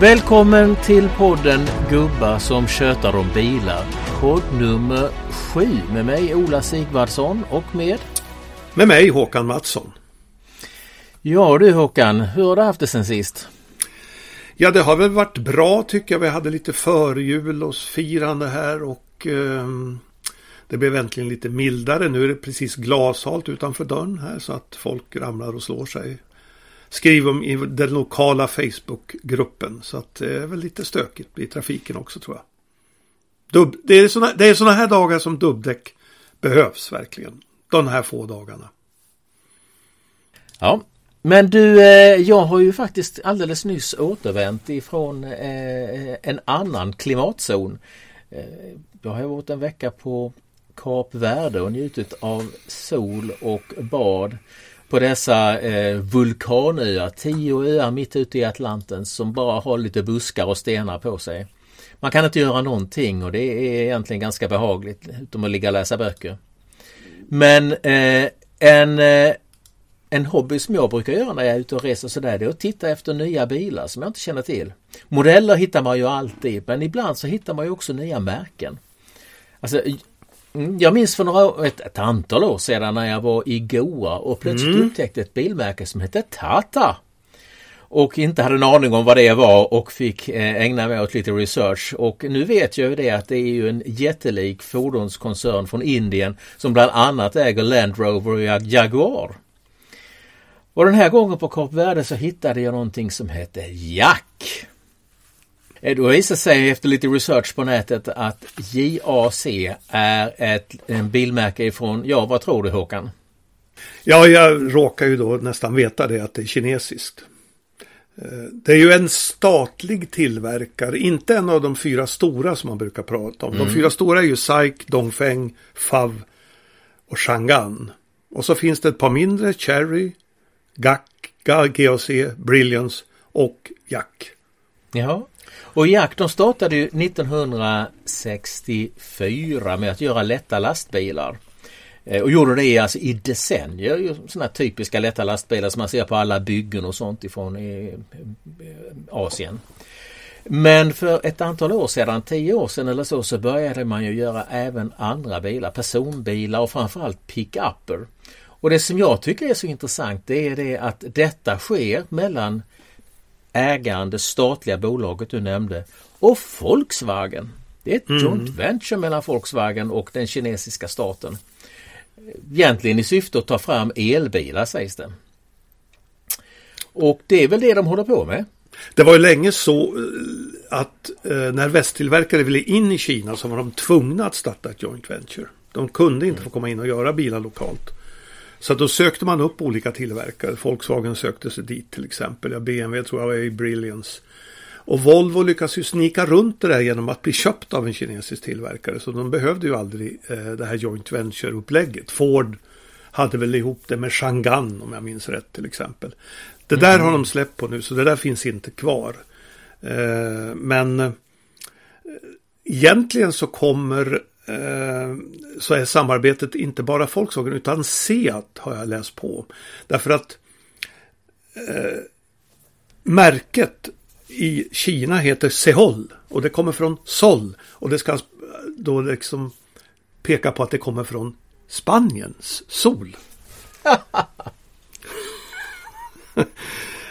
Välkommen till podden Gubbar som tjötar om bilar. Podd nummer sju med mig Ola Sigvardsson och med Med mig Håkan Mattsson. Ja du Håkan, hur har du haft det sen sist? Ja det har väl varit bra tycker jag. Vi hade lite förjul och firande här och eh, det blev äntligen lite mildare. Nu är det precis glashalt utanför dörren här så att folk ramlar och slår sig. Skriv om i den lokala Facebookgruppen så att det är väl lite stökigt i trafiken också tror jag. Dubb, det är såna här dagar som dubbdäck behövs verkligen. De här få dagarna. Ja, men du, eh, jag har ju faktiskt alldeles nyss återvänt ifrån eh, en annan klimatzon. Eh, jag har varit en vecka på Kap Verde och njutit av sol och bad på dessa eh, vulkanöar, tio öar mitt ute i Atlanten som bara har lite buskar och stenar på sig. Man kan inte göra någonting och det är egentligen ganska behagligt utom att ligga och läsa böcker. Men eh, en, eh, en hobby som jag brukar göra när jag är ute och reser sådär det är att titta efter nya bilar som jag inte känner till. Modeller hittar man ju alltid men ibland så hittar man ju också nya märken. Alltså jag minns för några, ett, ett antal år sedan när jag var i Goa och plötsligt mm. upptäckte ett bilmärke som hette Tata. Och inte hade en aning om vad det var och fick eh, ägna mig åt lite research. Och nu vet jag ju det att det är ju en jättelik fordonskoncern från Indien som bland annat äger Land Rover och Jaguar. Och den här gången på Kap Verde så hittade jag någonting som hette Jack. Eh, då visar sig efter lite research på nätet att JAC är ett en bilmärke ifrån, ja vad tror du Håkan? Ja, jag råkar ju då nästan veta det att det är kinesiskt. Eh, det är ju en statlig tillverkare, inte en av de fyra stora som man brukar prata om. Mm. De fyra stora är ju SAIC, Dongfeng, FAV och Chang'an. Och så finns det ett par mindre, Cherry, GAC, GAC, Brilliance och Jack. Ja, och Jack de startade ju 1964 med att göra lätta lastbilar. Eh, och gjorde det alltså i decennier. Sådana typiska lätta lastbilar som man ser på alla byggen och sånt ifrån eh, Asien. Men för ett antal år sedan, tio år sedan eller så, så började man ju göra även andra bilar, personbilar och framförallt pickuper. Och det som jag tycker är så intressant det är det att detta sker mellan ägaren, det statliga bolaget du nämnde och Volkswagen. Det är ett mm. joint venture mellan Volkswagen och den kinesiska staten. Egentligen i syfte att ta fram elbilar sägs det. Och det är väl det de håller på med. Det var ju länge så eh, att eh, när västtillverkare ville in i Kina så var de tvungna att starta ett joint venture. De kunde inte få komma in och göra bilar lokalt. Så då sökte man upp olika tillverkare. Volkswagen sökte sig dit till exempel. Ja, BMW tror jag var i Brilliance. Och Volvo lyckas ju snika runt det där genom att bli köpt av en kinesisk tillverkare. Så de behövde ju aldrig eh, det här joint venture-upplägget. Ford hade väl ihop det med Chang'an om jag minns rätt till exempel. Det där mm. har de släppt på nu så det där finns inte kvar. Eh, men eh, egentligen så kommer så är samarbetet inte bara Volkswagen utan Seat har jag läst på. Därför att eh, märket i Kina heter Sehol och det kommer från Sol och det ska då liksom peka på att det kommer från Spaniens sol.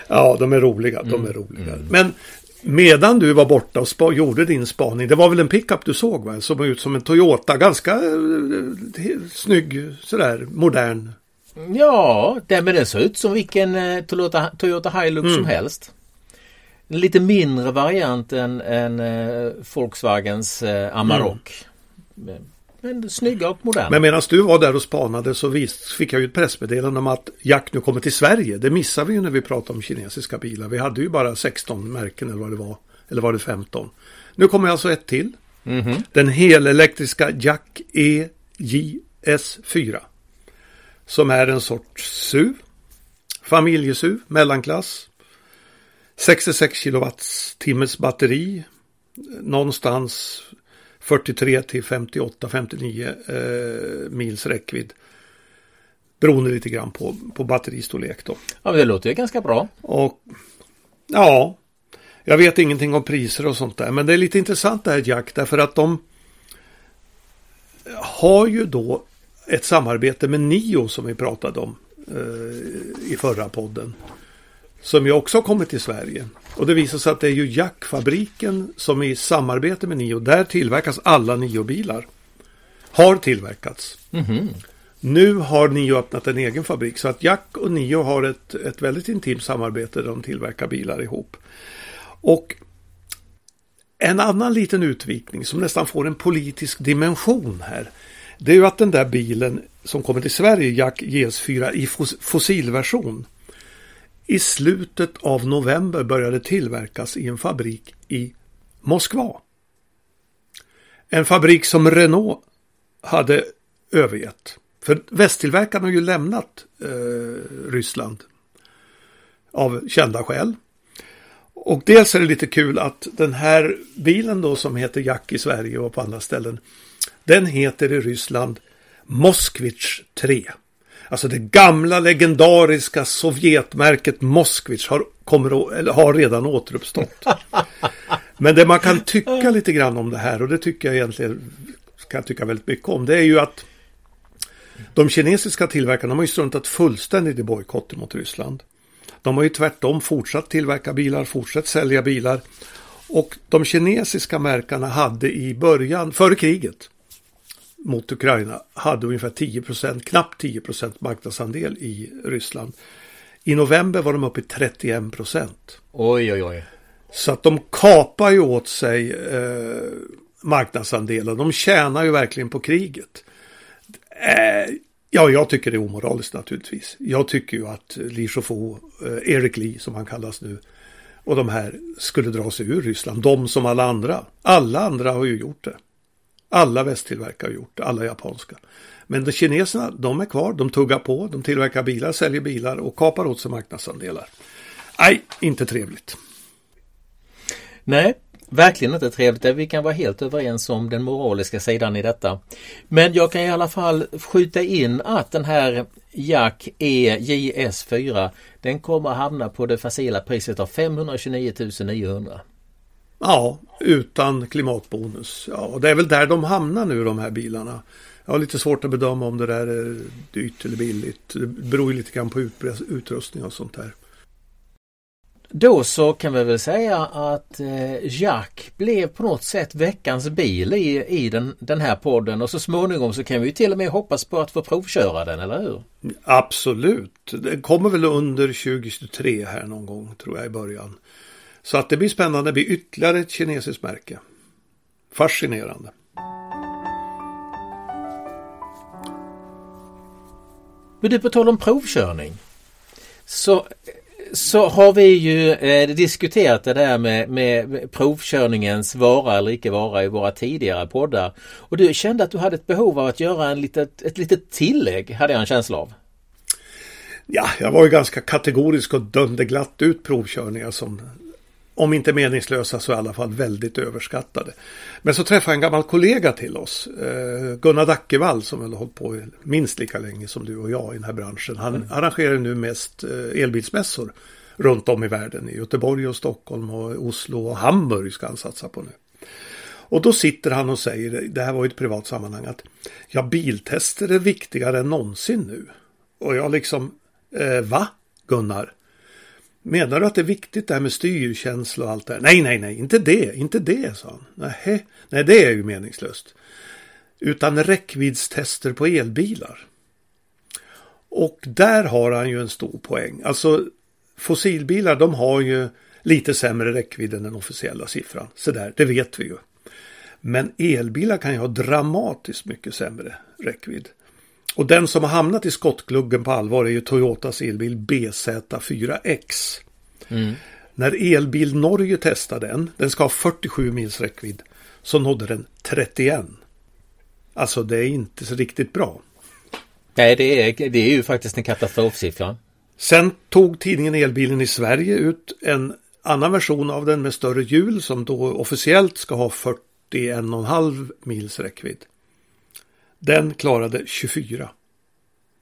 ja, de är roliga. De är roliga. Mm. Men Medan du var borta och gjorde din spaning, det var väl en pickup du såg va? Som var ut som en Toyota, ganska eh, snygg, sådär modern. Ja, det, men den ser ut som vilken eh, Toyota, Toyota Hilux mm. som helst. En lite mindre variant än, än eh, Volkswagens eh, Amarok. Mm. Men snygga och moderna. Men medan du var där och spanade så fick jag ju ett pressmeddelande om att Jack nu kommer till Sverige. Det missade vi ju när vi pratade om kinesiska bilar. Vi hade ju bara 16 märken eller vad det var. Eller var det 15? Nu kommer alltså ett till. Mm -hmm. Den helelektriska Jack EJS4. Som är en sorts SUV. Familjesuv, mellanklass. 66 kilowattimmes batteri. Någonstans 43 till 58, 59 eh, mils räckvidd. Beroende lite grann på, på batteristorlek då. Ja, men det låter ju ganska bra. Och ja, Jag vet ingenting om priser och sånt där. Men det är lite intressant det här Jack. Därför att de har ju då ett samarbete med Nio som vi pratade om eh, i förra podden. Som ju också har kommit till Sverige. Och det visar sig att det är ju Jackfabriken som i samarbete med Nio, där tillverkas alla Nio-bilar. Har tillverkats. Mhm. Nu har Nio öppnat en egen fabrik så att Jack och Nio har ett, ett väldigt intimt samarbete där de tillverkar bilar ihop. Och en annan liten utvikning som nästan får en politisk dimension här. Det är ju att den där bilen som kommer till Sverige, Jack GS4 i fos- fossilversion. I slutet av november började tillverkas i en fabrik i Moskva. En fabrik som Renault hade övergett. För västtillverkarna har ju lämnat eh, Ryssland av kända skäl. Och dels är det lite kul att den här bilen då som heter Jack i Sverige och på andra ställen. Den heter i Ryssland Moskvich 3. Alltså det gamla legendariska Sovjetmärket Moskvich har, kommer, eller har redan återuppstått. Men det man kan tycka lite grann om det här och det tycker jag egentligen kan tycka väldigt mycket om. Det är ju att de kinesiska tillverkarna har ju struntat fullständigt i bojkotten mot Ryssland. De har ju tvärtom fortsatt tillverka bilar, fortsatt sälja bilar. Och de kinesiska märkarna hade i början, före kriget mot Ukraina, hade ungefär 10% knappt 10% marknadsandel i Ryssland. I november var de uppe i 31 Oj, oj, oj. Så att de kapar ju åt sig eh, marknadsandelar. De tjänar ju verkligen på kriget. Eh, ja, jag tycker det är omoraliskt naturligtvis. Jag tycker ju att Li Shufu, eh, Eric Lee som han kallas nu, och de här skulle dra sig ur Ryssland. De som alla andra. Alla andra har ju gjort det. Alla västtillverkare har gjort det, alla japanska. Men de kineserna, de är kvar, de tuggar på, de tillverkar bilar, säljer bilar och kapar åt sig marknadsandelar. Nej, inte trevligt. Nej, verkligen inte trevligt. Vi kan vara helt överens om den moraliska sidan i detta. Men jag kan i alla fall skjuta in att den här Jack EJS4 den kommer att hamna på det facila priset av 529 900. Ja, utan klimatbonus. Ja, det är väl där de hamnar nu de här bilarna. Jag har lite svårt att bedöma om det där är dyrt eller billigt. Det beror ju lite grann på utrustning och sånt där. Då så kan vi väl säga att eh, Jack blev på något sätt veckans bil i, i den, den här podden och så småningom så kan vi ju till och med hoppas på att få provköra den, eller hur? Absolut. Det kommer väl under 2023 här någon gång tror jag i början. Så att det blir spännande. Det blir ytterligare ett kinesiskt märke. Fascinerande. Men du, på tal om provkörning. Så, så har vi ju eh, diskuterat det där med, med provkörningens vara eller icke vara i våra tidigare poddar. Och du kände att du hade ett behov av att göra en litet, ett litet tillägg, hade jag en känsla av. Ja, jag var ju ganska kategorisk och dömde glatt ut provkörningar som om inte meningslösa så i alla fall väldigt överskattade. Men så träffade jag en gammal kollega till oss, eh, Gunnar Dackevall som väl har hållit på minst lika länge som du och jag i den här branschen. Han arrangerar nu mest eh, elbilsmässor runt om i världen. I Göteborg och Stockholm och Oslo och Hamburg ska han satsa på nu. Och då sitter han och säger, det här var ju ett privat sammanhang, att ja, biltester är viktigare än någonsin nu. Och jag liksom, eh, va Gunnar? Menar du att det är viktigt det här med styrkänsla och allt det här? Nej, nej, nej, inte det, inte det, sa han. Nej, nej det är ju meningslöst. Utan räckviddstester på elbilar. Och där har han ju en stor poäng. Alltså fossilbilar, de har ju lite sämre räckvidd än den officiella siffran. Så där, det vet vi ju. Men elbilar kan ju ha dramatiskt mycket sämre räckvidd. Och den som har hamnat i skottgluggen på allvar är ju Toyotas elbil BZ4X. Mm. När Elbil Norge testade den, den ska ha 47 mils räckvidd, så nådde den 31. Alltså det är inte så riktigt bra. Nej, det är, det är ju faktiskt en katastrofsiffra. Sen tog tidningen Elbilen i Sverige ut en annan version av den med större hjul som då officiellt ska ha 41,5 mils räckvidd. Den klarade 24.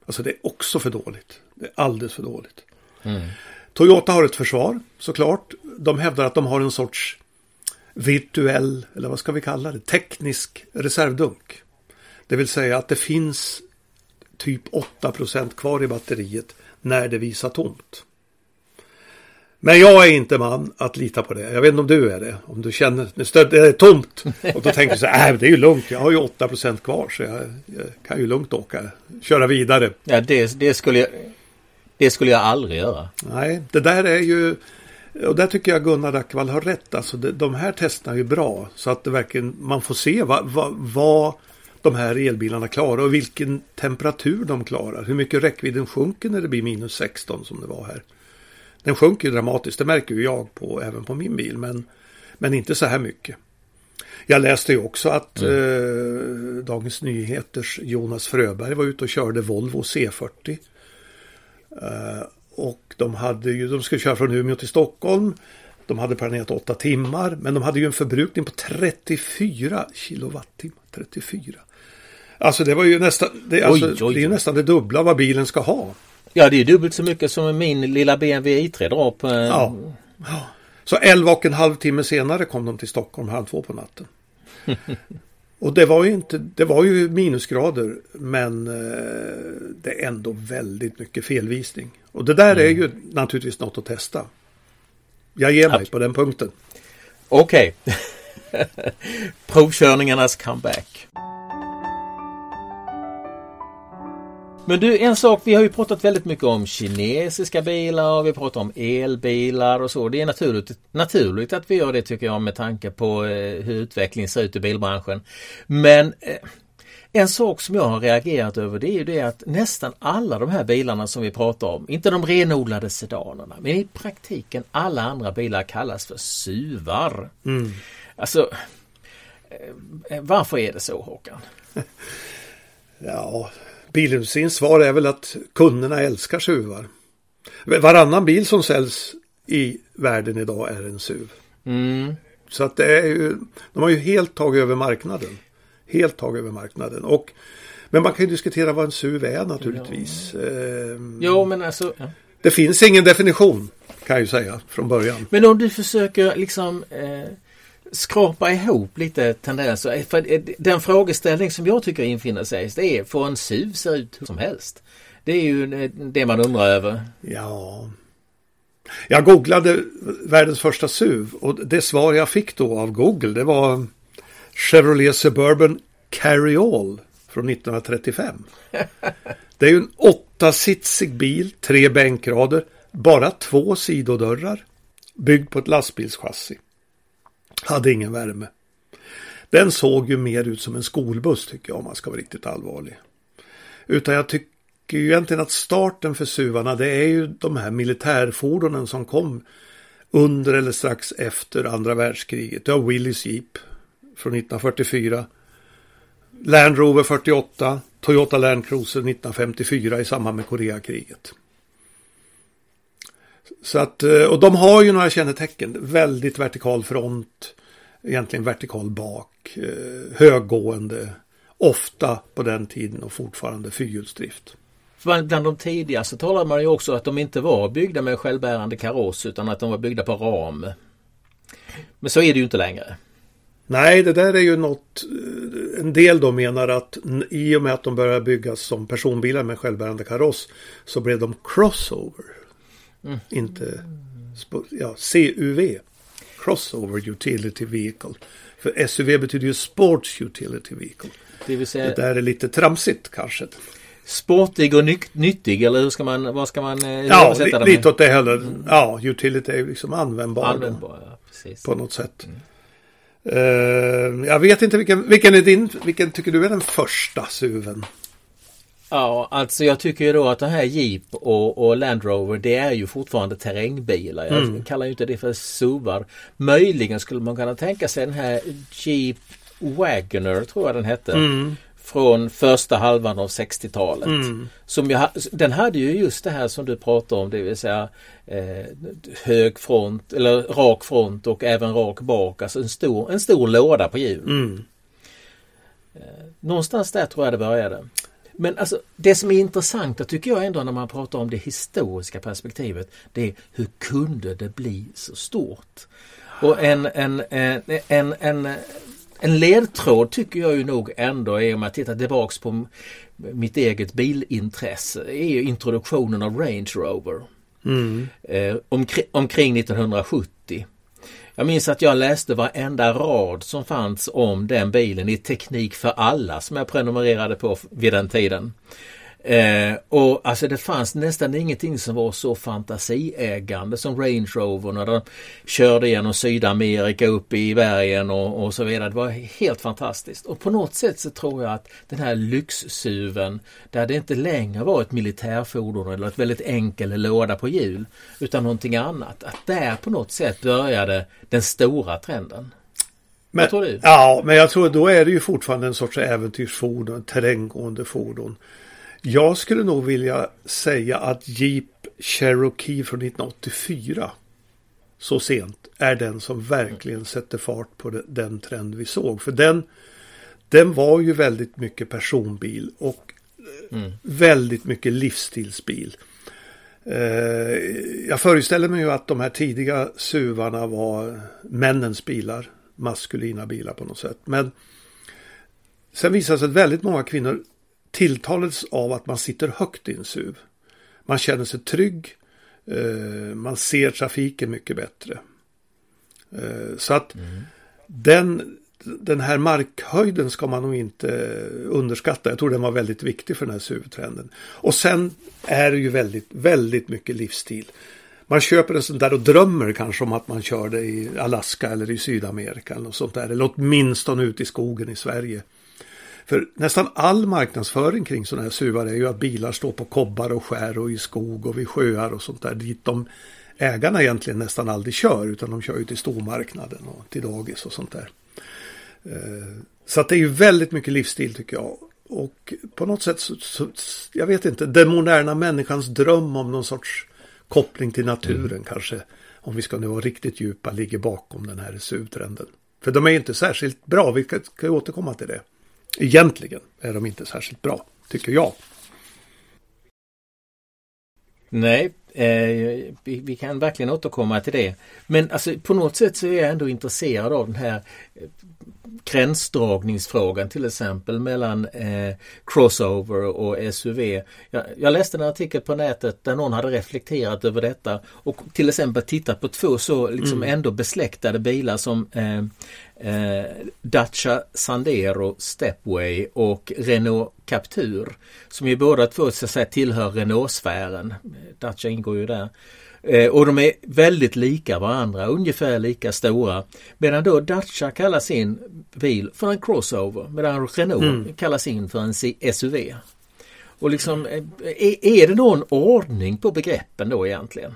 Alltså det är också för dåligt. Det är alldeles för dåligt. Mm. Toyota har ett försvar såklart. de hävdar att de har en sorts virtuell, eller vad ska vi kalla det, teknisk reservdunk. Det vill säga att det finns typ 8% kvar i batteriet när det visar tomt. Men jag är inte man att lita på det. Jag vet inte om du är det. Om du känner att det är tomt. Och då tänker du så här, äh, det är ju lugnt. Jag har ju 8% kvar så jag, jag, kan ju lugnt åka. Köra vidare. Ja, det, det, skulle jag, det skulle jag aldrig göra. Nej, det där är ju... Och där tycker jag Gunnar Dackvall har rätt. Alltså det, de här testerna är ju bra. Så att det verkligen, man får se vad, vad, vad de här elbilarna klarar och vilken temperatur de klarar. Hur mycket räckvidden sjunker när det blir minus 16 som det var här. Den sjunker dramatiskt, det märker ju jag på, även på min bil, men, men inte så här mycket. Jag läste ju också att mm. eh, Dagens Nyheters Jonas Fröberg var ute och körde Volvo C40. Eh, och de hade ju, de skulle köra från Umeå till Stockholm. De hade planerat åtta timmar, men de hade ju en förbrukning på 34 kilowattimmar. 34. Alltså det var ju nästan, det, alltså, oj, oj, oj. det är nästan det dubbla vad bilen ska ha. Ja, det är dubbelt så mycket som min lilla BMW i3 drar på. Ja. Så 11 och en halv timme senare kom de till Stockholm halv två på natten. och det var ju inte, det var ju minusgrader men eh, det är ändå väldigt mycket felvisning. Och det där mm. är ju naturligtvis något att testa. Jag ger mig på den punkten. Okej. Okay. Provkörningarnas comeback. Men du, en sak, vi har ju pratat väldigt mycket om kinesiska bilar och vi pratar om elbilar och så. Det är naturligt, naturligt att vi gör det tycker jag med tanke på eh, hur utvecklingen ser ut i bilbranschen. Men eh, en sak som jag har reagerat över det är ju det att nästan alla de här bilarna som vi pratar om, inte de renodlade sedanerna, men i praktiken alla andra bilar kallas för SUVar. Mm. Alltså, eh, varför är det så Håkan? Ja, bilindustrins svar är väl att kunderna älskar SUVar. Varannan bil som säljs i världen idag är en SUV. Mm. Så att det är ju, de har ju helt tagit över marknaden. Helt tagit över marknaden. Och, men man kan ju diskutera vad en SUV är naturligtvis. Ja, ehm, jo, men alltså. Ja. Det finns ingen definition kan jag ju säga från början. Men om du försöker liksom eh, skrapa ihop lite tendenser. Eh, för eh, den frågeställning som jag tycker infinner sig det är, får en SUV se ut hur som helst? Det är ju eh, det man undrar över. Ja. Jag googlade världens första SUV och det svar jag fick då av Google det var Chevrolet Suburban Carryall från 1935. Det är ju en åttasitsig bil, tre bänkrader, bara två sidodörrar, byggd på ett lastbilschassi. Hade ingen värme. Den såg ju mer ut som en skolbuss tycker jag om man ska vara riktigt allvarlig. Utan jag tycker ju egentligen att starten för suvarna det är ju de här militärfordonen som kom under eller strax efter andra världskriget. Du har Willys Jeep från 1944. Land Rover 48. Toyota Land Cruiser 1954 i samband med Koreakriget. Så att, eh, och de har ju några kännetecken. Väldigt vertikal front, egentligen vertikal bak, eh, höggående, ofta på den tiden och fortfarande fyrhjulsdrift. Bland de tidigaste talade man ju också att de inte var byggda med självbärande kaross utan att de var byggda på ram. Men så är det ju inte längre. Nej, det där är ju något. Eh, en del då menar att i och med att de började byggas som personbilar med självbärande kaross så blev de crossover. Mm. Inte ja, CUV. Crossover Utility Vehicle. För SUV betyder ju Sports Utility Vehicle. Det, vill säga... det där är lite tramsigt kanske. Sportig och ny nyttig eller hur ska man, vad ska man eh, Ja, li lite åt det heller. Mm. Ja, utility är ju liksom användbar. Användbar, ja, precis. På något sätt. Mm. Uh, jag vet inte vilken, vilken är din, vilken tycker du är den första SUVen? Ja, alltså jag tycker ju då att det här Jeep och, och Land Rover det är ju fortfarande terrängbilar. Jag mm. kallar ju inte det för SUVar. Möjligen skulle man kunna tänka sig den här Jeep Wagoner tror jag den hette. Mm. Från första halvan av 60-talet. Mm. Som jag, den hade ju just det här som du pratar om, det vill säga eh, hög front eller rak front och även rak bak. Alltså en stor, en stor låda på hjul. Mm. Eh, någonstans där tror jag det började. Men alltså, det som är intressant tycker jag ändå när man pratar om det historiska perspektivet, det är hur kunde det bli så stort? Och en, en, en, en, en, en ledtråd tycker jag ju nog ändå är om jag tittar tillbaks på mitt eget bilintresse, är introduktionen av Range Rover. Mm. Eh, omkring, omkring 1970. Jag minns att jag läste varenda rad som fanns om den bilen i Teknik för alla som jag prenumererade på vid den tiden. Eh, och alltså det fanns nästan ingenting som var så fantasiägande som Range Rover när de körde genom Sydamerika upp i bergen och, och så vidare. Det var helt fantastiskt. Och på något sätt så tror jag att den här lyxsuven där det inte längre var ett militärfordon eller ett väldigt enkel låda på hjul utan någonting annat. Att där på något sätt började den stora trenden. Men, Vad tror du? Ja, men jag tror då är det ju fortfarande en sorts äventyrsfordon, terränggående fordon. Jag skulle nog vilja säga att Jeep Cherokee från 1984 så sent är den som verkligen sätter fart på den trend vi såg. För den, den var ju väldigt mycket personbil och mm. väldigt mycket livsstilsbil. Eh, jag föreställer mig ju att de här tidiga suvarna var männens bilar, maskulina bilar på något sätt. Men sen visade det sig att väldigt många kvinnor tilltalades av att man sitter högt i en SUV. Man känner sig trygg. Eh, man ser trafiken mycket bättre. Eh, så att mm. den, den här markhöjden ska man nog inte underskatta. Jag tror den var väldigt viktig för den här SUV-trenden. Och sen är det ju väldigt, väldigt mycket livsstil. Man köper en sån där och drömmer kanske om att man kör det i Alaska eller i Sydamerika eller något sånt där. Eller åtminstone ute i skogen i Sverige. För nästan all marknadsföring kring sådana här suvar är ju att bilar står på kobbar och skär och i skog och vid sjöar och sånt där dit de ägarna egentligen nästan aldrig kör utan de kör ju till stormarknaden och till dagis och sånt där. Eh, så att det är ju väldigt mycket livsstil tycker jag. Och på något sätt så, så, jag vet inte, den moderna människans dröm om någon sorts koppling till naturen mm. kanske, om vi ska nu vara riktigt djupa, ligger bakom den här SUV-trenden. För de är inte särskilt bra, vi ska återkomma till det. Egentligen är de inte särskilt bra, tycker jag. Nej, vi, vi, kan verkligen återkomma till det. Men alltså, på något sätt så är jag ändå intresserad av den här eh, gränsdragningsfrågan till exempel mellan eh, Crossover och SUV. Jag, jag, läste en artikel på nätet där någon hade reflekterat över detta och till exempel tittat på två så liksom mm. ändå besläktade bilar som eh, eh, Dacia Sandero Stepway och Renault Captur som ju båda två så att säga, tillhör Renault-sfären. Dacia ingår ju där. Eh, och de är väldigt lika varandra, ungefär lika stora. Medan då Dacia kallar sin bil för en crossover medan Renault mm. kallar sin för en SUV. Och liksom, eh, är, är det någon ordning på begreppen då egentligen?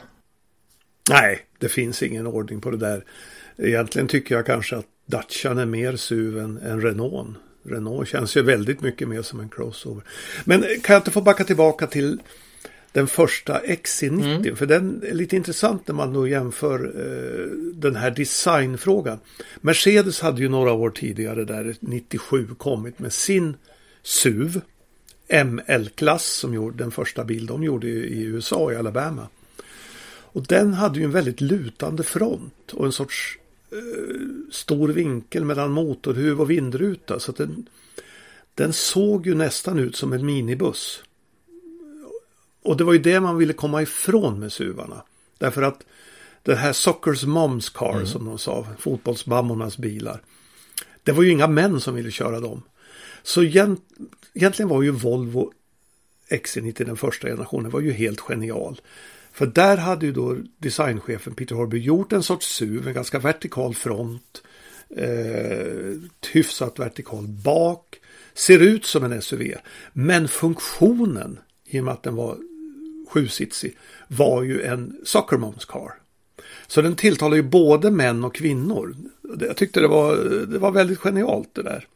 Nej, det finns ingen ordning på det där. Egentligen tycker jag kanske att Dacian är mer SUV än, än Renault. Renault känns ju väldigt mycket mer som en crossover. Men kan jag inte få backa tillbaka till den första XC90. Mm. För den är lite intressant när man då jämför eh, den här designfrågan. Mercedes hade ju några år tidigare där 97 kommit med sin SUV. ML-klass som gjorde den första bil de gjorde i USA i Alabama. Och den hade ju en väldigt lutande front och en sorts eh, stor vinkel mellan motorhuv och vindruta. Så att den, den såg ju nästan ut som en minibuss. Och det var ju det man ville komma ifrån med suvarna. Därför att det här Soccers Moms Car mm. som de sa, fotbollsmammornas bilar. Det var ju inga män som ville köra dem. Så egentligen var ju Volvo XC90 den första generationen var ju helt genial. För där hade ju då designchefen Peter Horby gjort en sorts SUV, en ganska vertikal front, eh, hyfsat vertikal bak, ser ut som en SUV. Men funktionen, i och med att den var sjusitsig var ju en soccer moms car. Så den tilltalar ju både män och kvinnor. Jag tyckte det var, det var väldigt genialt det där.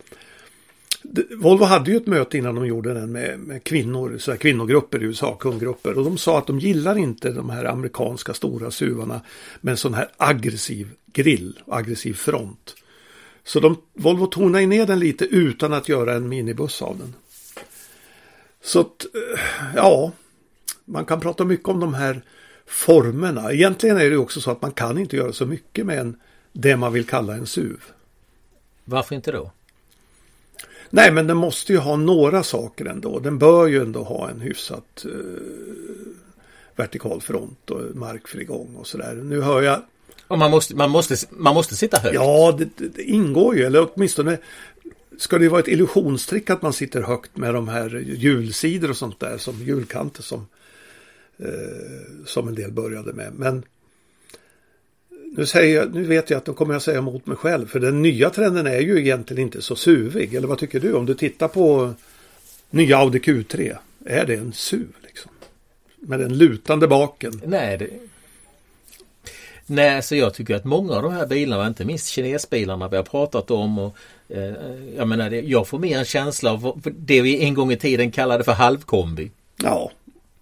Volvo hade ju ett möte innan de gjorde den med, med kvinnor, så här kvinnogrupper i USA, kundgrupper. Och de sa att de gillar inte de här amerikanska stora suvarna med en sån här aggressiv grill, aggressiv front. Så de, Volvo tonade ner den lite utan att göra en minibuss av den. Så att, eh, ja, man kan prata mycket om de här formerna. Egentligen är det också så att man kan inte göra så mycket med en, det man vill kalla en SUV. Varför inte då? Nej, men den måste ju ha några saker ändå. Den bör ju ändå ha en hyfsat eh, vertikal front och markfri gång och sådär. Nu hör jag... Och man måste, man måste, man måste sitta högt? Ja, det, det ingår ju, eller åtminstone ska det vara ett illusionstrick att man sitter högt med de här hjulsidor och sånt där som hjulkanter som, eh, som en del började med. Men nu, säger jag, nu vet jag att då kommer jag säga emot mig själv. För den nya trenden är ju egentligen inte så suvig. Eller vad tycker du? Om du tittar på nya Audi Q3. Är det en SUV liksom? Med den lutande baken. Nej, det... Nej, så jag tycker att många av de här bilarna, inte minst kinesbilarna vi har pratat om. Och, eh, jag menar, jag får mer en känsla av det vi en gång i tiden kallade för halvkombi. Ja,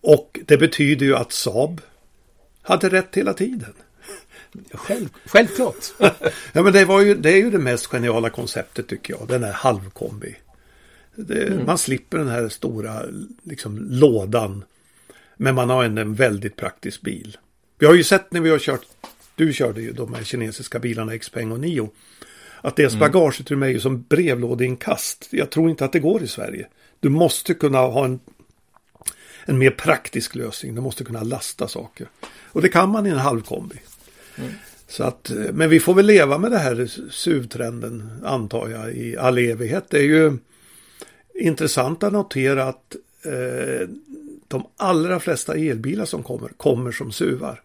och det betyder ju att Saab hade rätt hela tiden. Själv, självklart. ja, men det, var ju, det är ju det mest geniala konceptet tycker jag. Den här halvkombi. Det, mm. Man slipper den här stora liksom, lådan. Men man har en, en väldigt praktisk bil. Vi har ju sett när vi har kört, du körde ju de här kinesiska bilarna Xpeng och Nio. Att deras mm. bagageutrymme är ju som brevlådeinkast. Jag tror inte att det går i Sverige. Du måste kunna ha en, en mer praktisk lösning. Du måste kunna lasta saker. Och det kan man i en halvkombi. Så att, men vi får väl leva med det här SUV-trenden antar jag i all evighet. Det är ju intressant att notera att eh, de allra flesta elbilar som kommer, kommer som SUVar.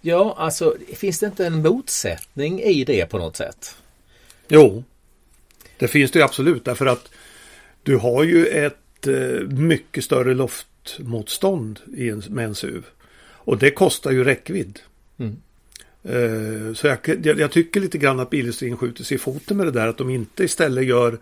Ja, alltså finns det inte en motsättning i det på något sätt? Jo, det finns det absolut därför att du har ju ett eh, mycket större luftmotstånd i en, med en SUV. Och det kostar ju räckvidd. Mm. Eh, så jag, jag, tycker lite grann att bilindustrin skjuter sig i foten med det där att de inte istället gör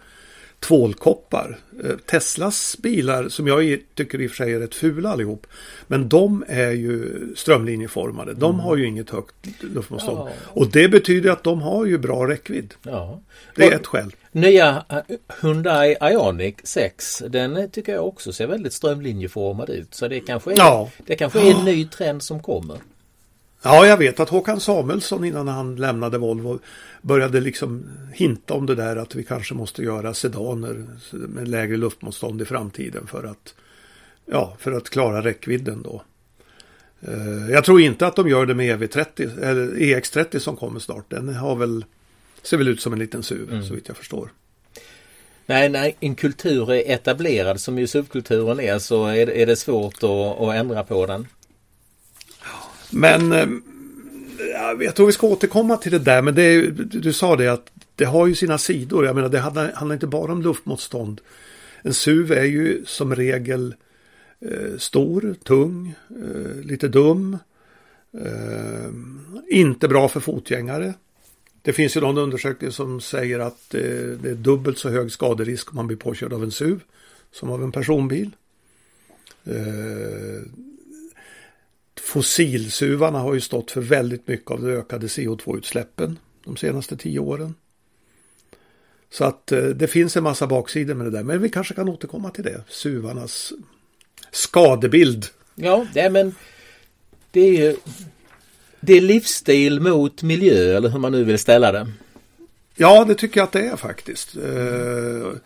tvålkoppar. Eh, Teslas bilar som jag tycker i och för sig är rätt fula allihop. Men de är ju strömlinjeformade. De mm. har ju inget högt luftmotstånd. Ja. Och det betyder att de har ju bra räckvidd. Ja. Det är och ett skäl. Nya eh, Hyundai Ioniq 6 den tycker jag också ser väldigt strömlinjeformad ut. Så det kanske är, ja. det kanske är en ny trend som kommer. Ja, jag vet att Håkan Samuelsson innan han lämnade Volvo började liksom hinta om det där att vi kanske måste göra sedaner med lägre luftmotstånd i framtiden för att, ja, för att klara räckvidden då. Eh, jag tror inte att de gör det med EV30 eller EX30 som kommer snart. Den har väl, ser väl ut som en liten SUV mm. så vitt jag förstår. Nej, när en kultur är etablerad som ju subkulturen är så är, är det svårt att, att ändra på den. Men eh, jag tror vi ska återkomma till det där. Men det du sa det att det har ju sina sidor. Jag menar det handlar, handlar inte bara om luftmotstånd. En SUV är ju som regel eh, stor, tung, eh, lite dum. Eh, inte bra för fotgängare. Det finns ju någon undersökning som säger att eh, det är dubbelt så hög skaderisk om man blir påkörd av en SUV som av en personbil. Eh, Fossilsuvarna har ju stått för väldigt mycket av de ökade CO2-utsläppen de senaste tio åren. Så att eh, det finns en massa baksidor med det där. Men vi kanske kan återkomma till det. Suvarnas skadebild. Ja, det, men det är, det är livsstil mot miljö eller hur man nu vill ställa det. Ja, det tycker jag att det är faktiskt. Mm.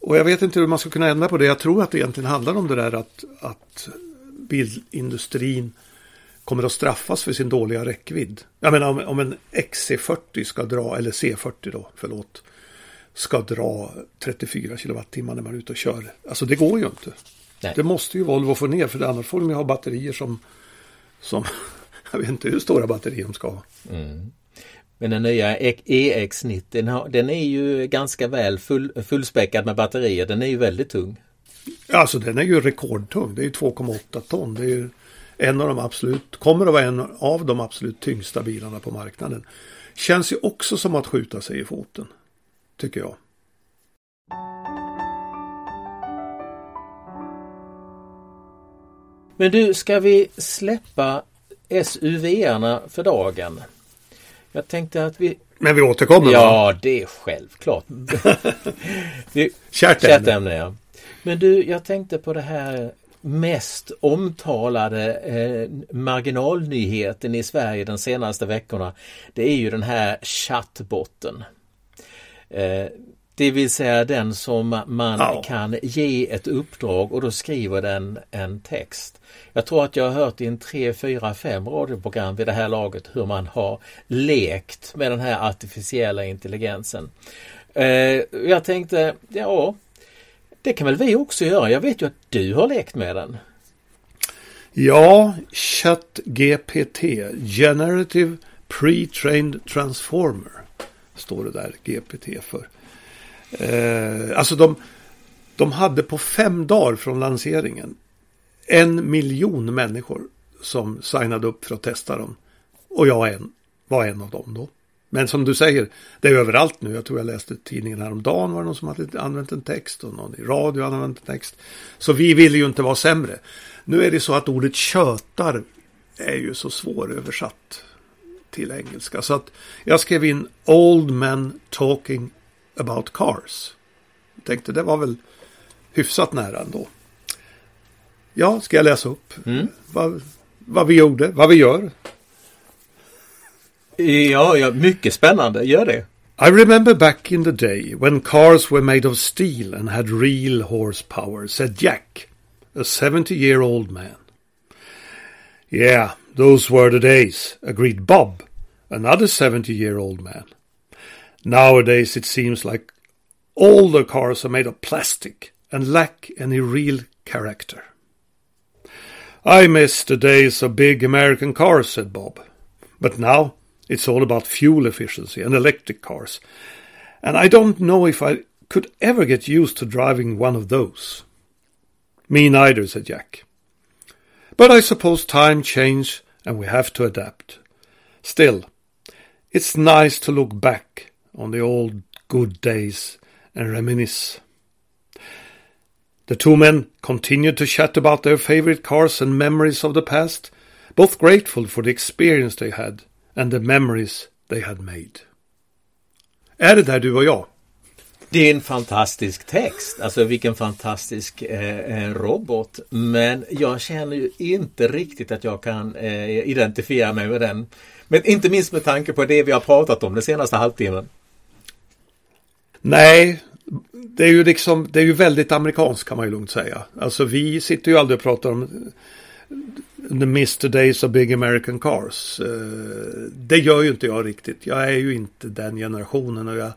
och jag vet inte hur man ska kunna ändra på det. Jag tror att det egentligen handlar om det där att, att bilindustrin kommer att straffas för sin dåliga räckvidd. Jag menar om, om en XC40 ska dra, eller C40 då, förlåt, ska dra 34 kilowattimmar när man är ute och kör. Alltså det går ju inte. Nej. Det måste ju Volvo få ner för annars får de ju ha batterier som, som jag vet inte hur stora batterier de ska ha. Mm. Men den nya EX90 den, den är ju ganska väl full, fullspäckad med batterier. Den är ju väldigt tung. Alltså den är ju rekordtung. Det är ju 2,8 ton. Det är ju en av de absolut, kommer att vara en av de absolut tyngsta bilarna på marknaden. Känns ju också som att skjuta sig i foten. Tycker jag. Men du, ska vi släppa SUV-arna för dagen? Jag tänkte att vi... Men vi återkommer Ja, va? det är självklart. Kärt ämne ja. Men du, jag tänkte på det här mest omtalade eh, marginalnyheten i Sverige de senaste veckorna. Det är ju den här chattbotten. Eh, det vill säga den som man ja. kan ge ett uppdrag och då skriver den en text. Jag tror att jag har hört i en 3, 4, 5 radioprogram vid det här laget hur man har lekt med den här artificiella intelligensen. Eh, jag tänkte, ja, det kan väl vi också göra. Jag vet ju att du har lekt med den. Ja, ChatGPT, Generative Pre-trained Transformer, står det där GPT för. Eh, alltså de, de hade på fem dagar från lanseringen en miljon människor som signade upp för att testa dem. Och jag en, var en av dem då. Men som du säger, det är överallt nu. Jag tror jag läste tidningen häromdagen var det någon som hade använt en text och någon i radio hade använt en text. Så vi vill ju inte vara sämre. Nu är det så att ordet tjötar är ju så svåröversatt till engelska. Så att jag skrev in Old Men Talking About Cars. Jag tänkte det var väl hyfsat nära ändå. Ja, ska jag läsa upp mm. vad, vad vi gjorde, vad vi gör? Ja, ja, mycket spännande. Gör det. I remember back in the day when cars were made of steel and had real horsepower, said Jack, a 70 year old man. Yeah, those were the days, agreed Bob, another 70 year old man. Nowadays it seems like all the cars are made of plastic and lack any real character. I miss the days of big American cars, said Bob. But now it's all about fuel efficiency and electric cars. And I don't know if I could ever get used to driving one of those. Me neither, said Jack. But I suppose time change and we have to adapt. Still, it's nice to look back on the old good days and reminisce. The two men continued to chat about their favorite cars and memories of the past, both grateful for the experience they had and the memories they had made. Är det där du och jag? Det är en fantastisk text, alltså vilken fantastisk eh, eh, robot. Men jag känner ju inte riktigt att jag kan eh, identifiera mig med den. Men inte minst med tanke på det vi har pratat om den senaste halvtimmen. Nej, det är ju liksom, det är ju väldigt amerikanskt kan man ju lugnt säga. Alltså vi sitter ju aldrig och pratar om the Mr Days of Big American Cars. Eh, det gör ju inte jag riktigt. Jag är ju inte den generationen och jag,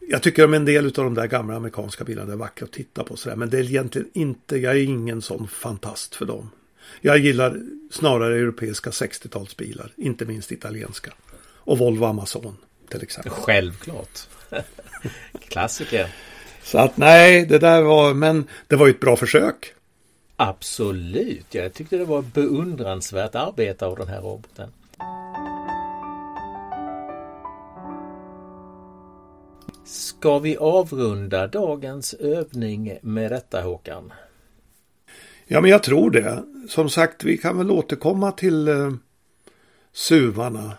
jag tycker om en del av de där gamla amerikanska bilarna är vackra att titta på sådär. Men det är egentligen inte, jag är ingen sån fantast för dem. Jag gillar snarare europeiska 60-talsbilar, inte minst italienska. Och Volvo Amazon till exempel. Självklart. Klassiker. Så att nej, det där var, men det var ju ett bra försök. Absolut, jag tyckte det var beundransvärt arbete av den här roboten. Ska vi avrunda dagens övning med detta Håkan? Ja, men jag tror det. Som sagt, vi kan väl återkomma till eh, suvarna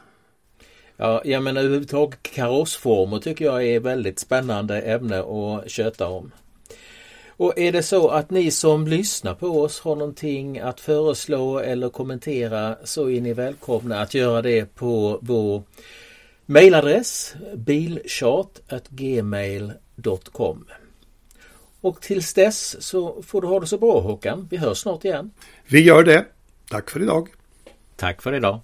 Ja, jag menar överhuvudtaget karossformer tycker jag är väldigt spännande ämne att köta om. Och är det så att ni som lyssnar på oss har någonting att föreslå eller kommentera så är ni välkomna att göra det på vår mejladress bilchat.gmail.com Och tills dess så får du ha det så bra Håkan. Vi hörs snart igen. Vi gör det. Tack för idag. Tack för idag.